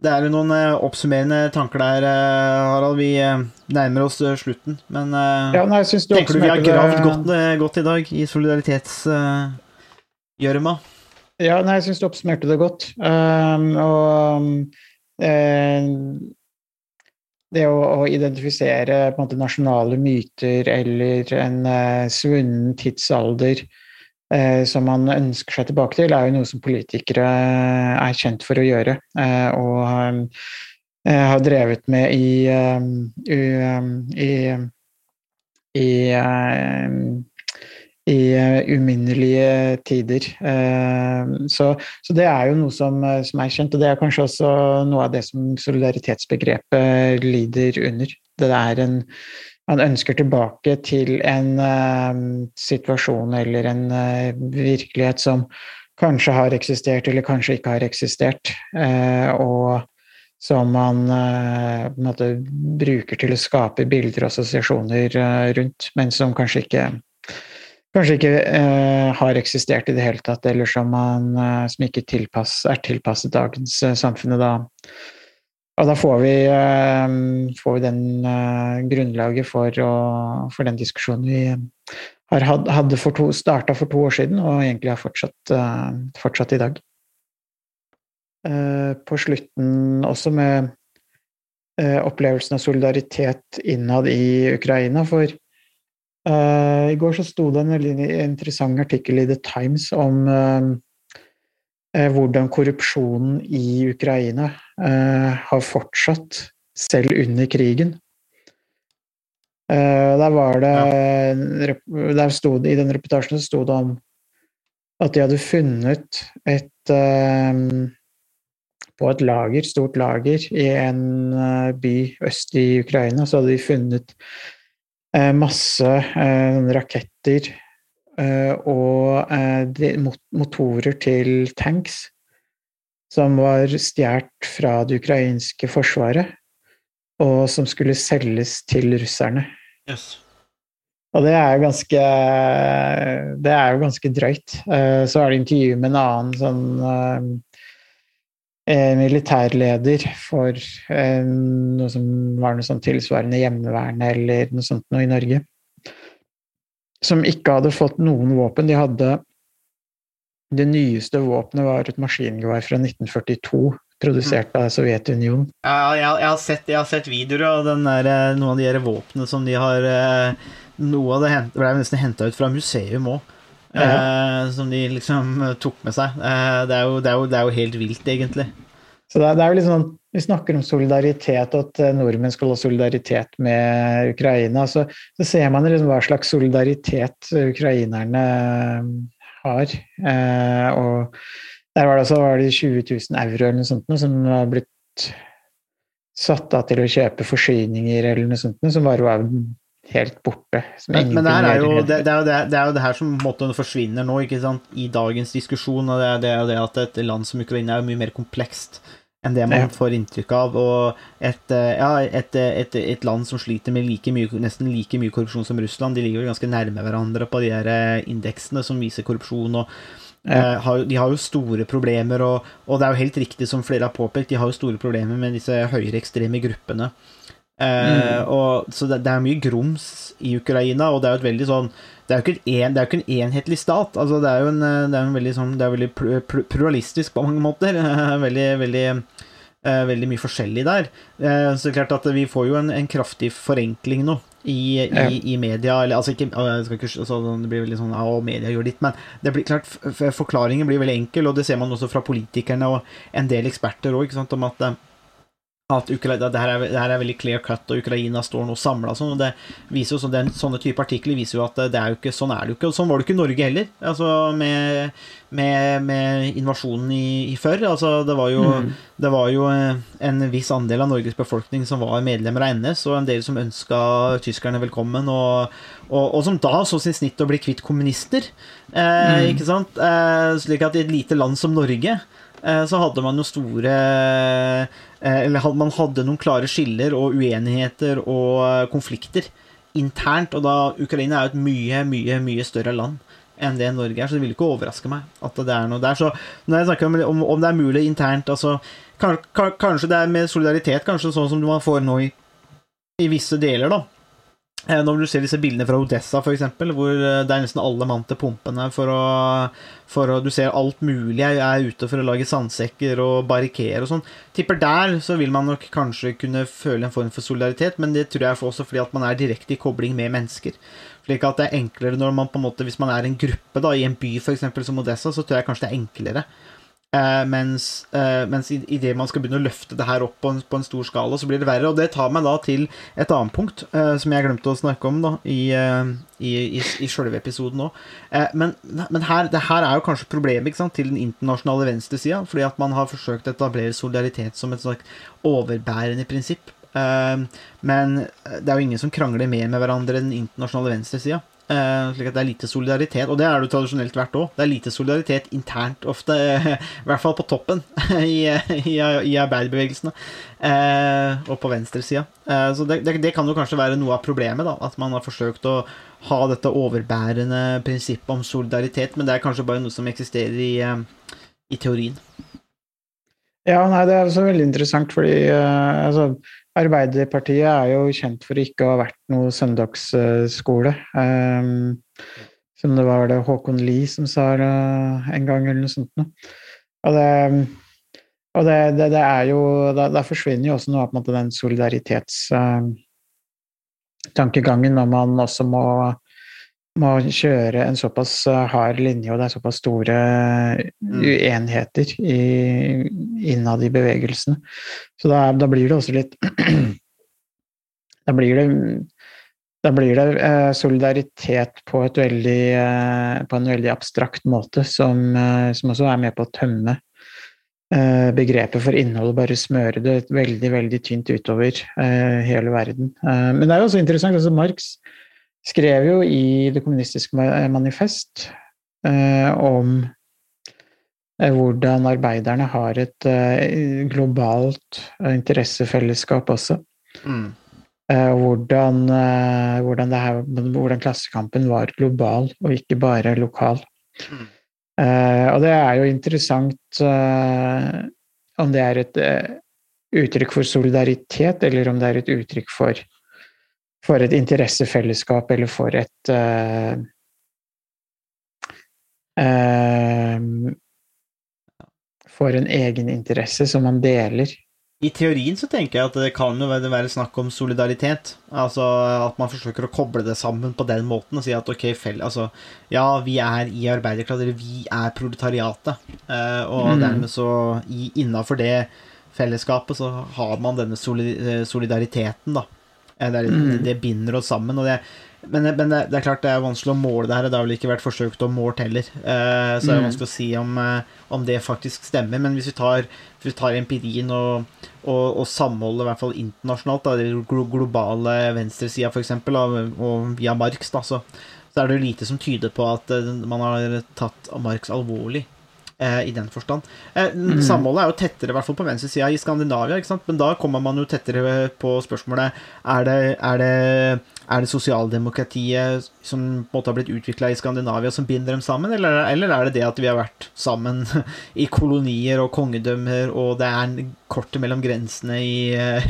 [SPEAKER 5] Det er jo noen eh, oppsummerende tanker der, eh, Harald. Vi eh, nærmer oss slutten, men
[SPEAKER 6] Ja, nei,
[SPEAKER 5] tenker du vi har gravd godt, godt i dag i solidaritetsgjørma?
[SPEAKER 6] Ja, nei, jeg syns du oppsummerte det godt. Um, og um, eh, det å, å identifisere måte, nasjonale myter eller en uh, svunnen tidsalder uh, som man ønsker seg tilbake til, er jo noe som politikere er kjent for å gjøre. Uh, og har drevet med i, i, i, i uminnelige tider. Så, så, det er jo noe som, som, er kjent, og det er kanskje også noe av det som solidaritetsbegrepet lider under. Det er en man ønsker tilbake til en uh, situasjon eller en uh, virkelighet som kanskje har eksistert eller kanskje ikke har eksistert, uh, og som man måte, bruker til å skape bilder og assosiasjoner rundt, men som kanskje ikke kanskje ikke har eksistert i det hele tatt, eller som, man, som ikke tilpass, er tilpasset dagens samfunn. Da og da får vi, eh, får vi den uh, grunnlaget for, å, for, den diskusjonen vi har hadde for to, starta for to år siden, og egentlig har fortsatt, uh, fortsatt i dag. På slutten også med opplevelsen av solidaritet innad i Ukraina, for i går så sto det en veldig interessant artikkel i The Times om Eh, hvordan korrupsjonen i Ukraina eh, har fortsatt selv under krigen. Eh, der var det der stod, I den reportasjen sto det om at de hadde funnet et På et lager, stort lager i en by øst i Ukraina, så hadde de funnet masse raketter Eh, og eh, motorer til tanks som var stjålet fra det ukrainske forsvaret, og som skulle selges til russerne. Yes. Og det er jo ganske Det er jo ganske drøyt. Eh, så er det intervju med en annen sånn militærleder for noe som var noe sånn tilsvarende hjemmeværende eller noe sånt noe i Norge som ikke hadde fått noen våpen. De hadde Det nyeste våpenet var et maskingevær fra 1942, produsert av Sovjetunionen.
[SPEAKER 5] Ja, jeg, jeg, har sett, jeg, har sett, videoer av der, eh, noen av de her våpnene som de har eh, Noe av det ble nesten henta ut fra museum òg. Ja. Eh, som de liksom tok med seg. Eh, det, er jo, det, er jo, det, er jo, helt vilt, egentlig.
[SPEAKER 6] Så det, det er jo litt sånn vi snakker om solidaritet, at eh, nordmenn skal ha solidaritet med Ukraina. Så, så ser man liksom hva slags solidaritet ukrainerne eh, har. Eh, og der var det også var det 20 000 euro eller noe sånt som var blitt satt av til å kjøpe forsyninger eller noe sånt, som bare var helt borte.
[SPEAKER 5] Men, men det, er jo, det, det, er det, det, er jo det her som måte, forsvinner nå i dagens diskusjon. og Det er det, at et land som Ukraina er mye mer komplekst enn det man får inntrykk av. Og et, eh, ja, et, et, et, land som sliter med like mye, nesten like mye korrupsjon som Russland, de ligger jo ganske nærme hverandre på de her eh, indeksene som viser korrupsjon. og ja. uh, De har jo store problemer, og, og, det er jo helt riktig som flere har påpekt, de har jo store problemer med disse høyreekstreme gruppene. Uh, mm. og, så det, det, er mye grums i Ukraina, og det er jo et veldig sånn det er jo ikke en, det er ikke en enhetlig stat. Altså, det er jo en, det er en veldig, sånn, det er veldig pluralistisk på mange måter. [laughs] veldig, veldig, uh, veldig mye forskjellig der. Uh, så det er klart at vi får jo en, en kraftig forenkling nå. I, i, i, media eller, altså ikke, ikke altså, Det blir veldig sånn Ja, media gjør ditt, men det blir klart forklaringen blir veldig enkel, og det ser man også fra politikerne og en del eksperter òg, om at at Ukraina, det, her er, det her er veldig clear cut, og Ukraina står nå samla. Sånn, det viser jo, så den, sånne type artikler viser jo at det er jo ikke, sånn er det jo ikke. Og sånn var det ikke i Norge heller, altså med, med, med invasjonen i, i, før. Altså, det, var jo, mm. det var jo eh, en viss andel av Norges befolkning som var medlemmer av NS, og en del som ønska tyskerne velkommen, og, og, og, som da så sin snitt å bli kvitt kommunister. Eh, mm. Ikke sant? Eh, slik at i et lite land som Norge så hadde man jo store eh, Eller man hadde noen klare skiller og uenigheter og eh, konflikter internt. Og da Ukraina er jo et mye, mye, mye større land enn det Norge er, så det vil ikke overraske meg at det er noe der. Så når jeg snakker om, om, det er mulig internt altså, Kanskje det er med solidaritet, kanskje sånn som man får nå i, i visse deler, da Eh, Når du ser disse bildene fra Odessa, for eksempel, hvor eh, det er nesten alle mann til pumpene for å, for å Du ser alt mulig jeg er ute for å lage sandsekker og barrikere og sånn. Tipper der så vil man nok kanskje kunne føle en form for solidaritet, men det tror jeg også fordi at man er direkte i kobling med mennesker. Slik at det er enklere når man på en måte Hvis man er en gruppe da, i en by for eksempel, som Odessa, så tror jeg kanskje det er enklere. Eh, mens eh, mens i, i det man skal begynne å løfte det her opp på en, på en stor skala, så blir det verre. Og det tar meg da til et annet punkt eh, som jeg glemte å snakke om da, i, i, i, i sjølve episoden òg. Men men her, det her er jo kanskje problemet sant, til den internasjonale venstresida, fordi at man har forsøkt å etablere solidaritet som et slags overbærende prinsipp. Men det er jo ingen som krangler mer med hverandre enn den internasjonale venstresida. Eh, slik at det er lite solidaritet, og det er det jo tradisjonelt vært òg. Det er lite solidaritet internt ofte, i hvert fall på toppen [laughs] i, i, i arbeiderbevegelsene. Eh, og på venstresida. Eh, så det, det, kan jo kanskje være noe av problemet, da. At man har forsøkt å ha dette overbærende prinsippet om solidaritet, men det er kanskje bare noe som eksisterer i, eh, i teorien.
[SPEAKER 6] Ja, nei, det er altså veldig interessant, fordi eh, altså, Arbeiderpartiet er jo kjent for ikke å ha vært noe søndagsskole. Um, som det var det Håkon Lie som sa en gang, eller noe sånt noe. Og det, og det, det, det er jo Da, forsvinner jo også noe av måte, den solidaritetstankegangen når man også må må kjøre en såpass eh, hard linje, og det er såpass store uenigheter i, innad i bevegelsene. Så da, da blir det også litt [clears throat] Da blir det, da blir det eh, solidaritet på, et veldig, eh, på en veldig abstrakt måte, som, eh, som også er med på å tømme eh, begrepet for innhold, bare smøre det veldig, veldig tynt utover eh, hele verden. men det er jo også interessant, altså Marx skrev jo i Det kommunistiske manifest eh, om eh, hvordan arbeiderne har et eh, globalt interessefellesskap også.
[SPEAKER 5] Mm.
[SPEAKER 6] Hvordan, hvordan, her, hvordan, klassekampen var global og ikke bare lokal.
[SPEAKER 5] Mm.
[SPEAKER 6] og det er jo interessant om det er et uttrykk for solidaritet, eller om det er et uttrykk for for et interessefellesskap eller for et uh, uh, For en egeninteresse som man deler.
[SPEAKER 5] I teorien så tenker jeg at det kan jo være snakk om solidaritet. Altså at man forsøker å koble det sammen på den måten og si at ok, fell, altså, ja, vi er i arbeiderklasse, eller vi er proletariatet. Uh, og mm. dermed så innafor det fellesskapet så har man denne solidariteten, da. Det, er, mm. det binder oss sammen. Og det, men, men det, det, er klart det er vanskelig å måle det her. Det har vel ikke vært forsøkt å måle heller. Uh, så det er mm. vanskelig å si om, uh, om, det faktisk stemmer. Men hvis vi tar, hvis vi tar empirien og, og, og samholdet, i hvert fall internasjonalt, da, den globale venstresida f.eks., og, via Marx, da, så, så, er det lite som tyder på at man har tatt Marx alvorlig eh, i den forstand. Eh, mm. Samholdet er jo tettere, i hvert fall på venstresida i Skandinavia, men da kommer man jo tettere på spørsmålet er det, er det, er det sosialdemokratiet som på en måte har blitt utvikla i Skandinavia, som binder dem sammen, eller, eller, er det det at vi har vært sammen [laughs] i kolonier og kongedømmer, og det er kortet mellom grensene i,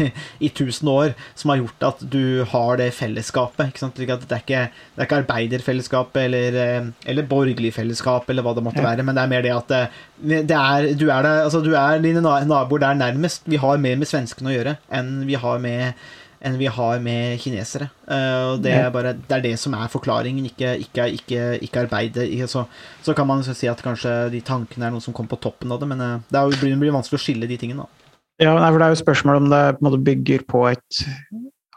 [SPEAKER 5] [laughs] i tusen år som har gjort at du har det fellesskapet? Det, er ikke, det er ikke arbeiderfellesskapet eller, eh, eller borgerlig fellesskap eller hva det måtte være, men det er mer det at det er, du, er det, altså, du er dine naboer der nærmest. Vi har mer med svenskene å gjøre enn vi har med, enn vi har med kinesere. Uh, og det er, bare, det er det som er forklaringen, ikke, ikke, ikke, ikke arbeidet. Så, så, kan man si at kanskje de tankene er noe som kommer på toppen av det, men uh, det, er, det blir vanskelig å skille de tingene. Da.
[SPEAKER 6] Ja, for Det er jo spørsmål om det på bygger på et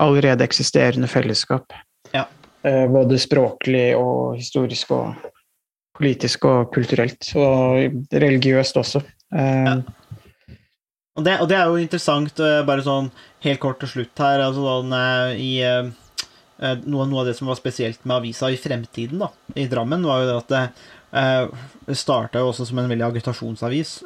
[SPEAKER 6] allerede eksisterende fellesskap.
[SPEAKER 5] Ja.
[SPEAKER 6] Uh, både språklig og historisk og politisk og kulturelt, og religiøst også. Ja.
[SPEAKER 5] Og, det, og, det, er jo interessant, eh, bare sånn helt kort til slutt her altså sånn, eh, i eh, noe, noe, av det som var spesielt med avisa i fremtiden, da, i Drammen, var jo det at det, eh, starta jo også som en veldig agitasjonsavis.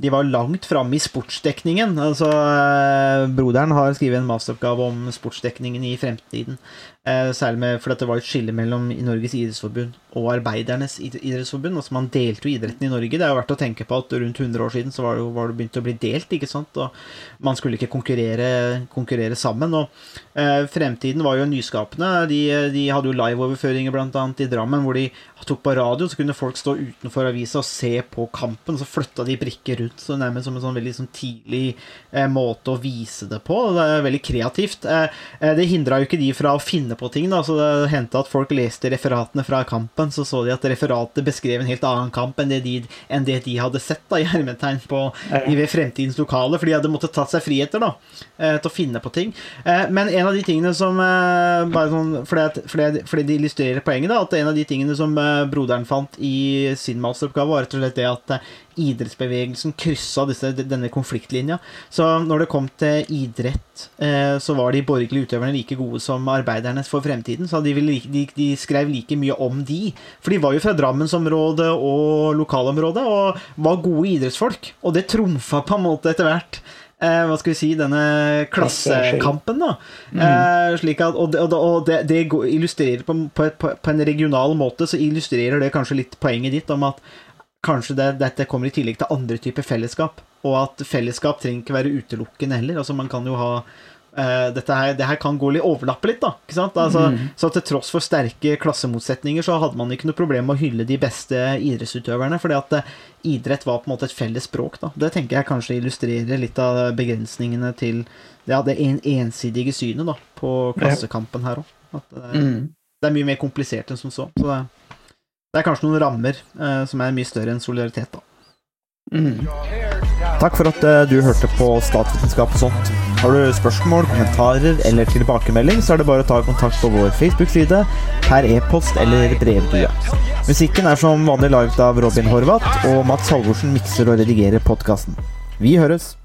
[SPEAKER 5] de var langt framme i sportsdekningen. Altså, eh, broderen har skrevet en masteroppgave om sportsdekningen i fremtiden. Eh, særlig med, fordi det var et skille mellom Norges idrettsforbund og Arbeidernes idrettsforbund. Altså Man delte jo idretten i Norge. Det er jo verdt å tenke på at rundt 100 år siden så var det var det begynt å bli delt, ikke sant. Og man skulle ikke konkurrere, konkurrere sammen. Og eh, fremtiden var jo nyskapende. De, de hadde jo liveoverføringer bl.a. i Drammen, hvor de tok på radio, så kunne folk stå utenfor avisa og se på kampen. Så flytta de brikker rundt, så nærmest som en sånn veldig sånn tidlig eh, måte å vise det på. Det er veldig kreativt. Eh, eh, det hindra jo ikke de fra å finne på ting. da, så Det hendte at folk leste referatene fra kampen, så så de at referatet beskrev en helt annen kamp enn det de, enn det de hadde sett da, i hermetegn på i ved fremtidens lokale, for de hadde måttet tatt seg friheter da, eh, til å finne på ting. Eh, Men en av de tingene som eh, bare sånn, fordi, fordi, fordi det illustrerer poenget, da, at en av de tingene som broderen fant i sin masteroppgave, var rett og slett det at idrettsbevegelsen kryssa disse, denne konfliktlinja. Så når det kom til idrett, eh, så var de borgerlige utøverne like gode som arbeiderne for fremtiden. Så de, ville, de, de skrev like mye om de. For de var jo fra Drammensområdet og lokalområdet, og var gode idrettsfolk. Og det trumfa på en måte etter hvert. Eh, hva skal vi si, denne klassekampen, da. Eh, slik at, og det, og det, og det, det illustrerer på, på, på, på en regional måte, så illustrerer det kanskje litt poenget ditt om at kanskje det, dette kommer i tillegg til andre typer fellesskap. Og at fellesskap trenger ikke være utelukkende heller. Altså Man kan jo ha uh, dette her, det her kan gå litt overlappe litt, da. Ikke sant? Altså, Så til tross for sterke klassemotsetninger, så hadde man ikke noe problem med å hylle de beste idrettsutøverne. fordi at uh, idrett var på en måte et felles språk. da. Det tenker jeg kanskje illustrerer litt av begrensningene til ja, det en, ensidige synet da, på klassekampen her òg.
[SPEAKER 6] Mm.
[SPEAKER 5] Det er mye mer komplisert enn som så. så det, det er kanskje noen rammer eh, som er mye større enn solidaritet. da.
[SPEAKER 6] Mm.
[SPEAKER 1] Takk for at eh, du hørte på Statsvitenskap og sånt. Har du spørsmål, kommentarer eller tilbakemelding, så er det bare å ta kontakt på vår Facebook-side, per e-post eller brevdue. Musikken er som vanlig laget av Robin Horvath, og Mats Halvorsen mikser og redigerer podkasten. Vi høres!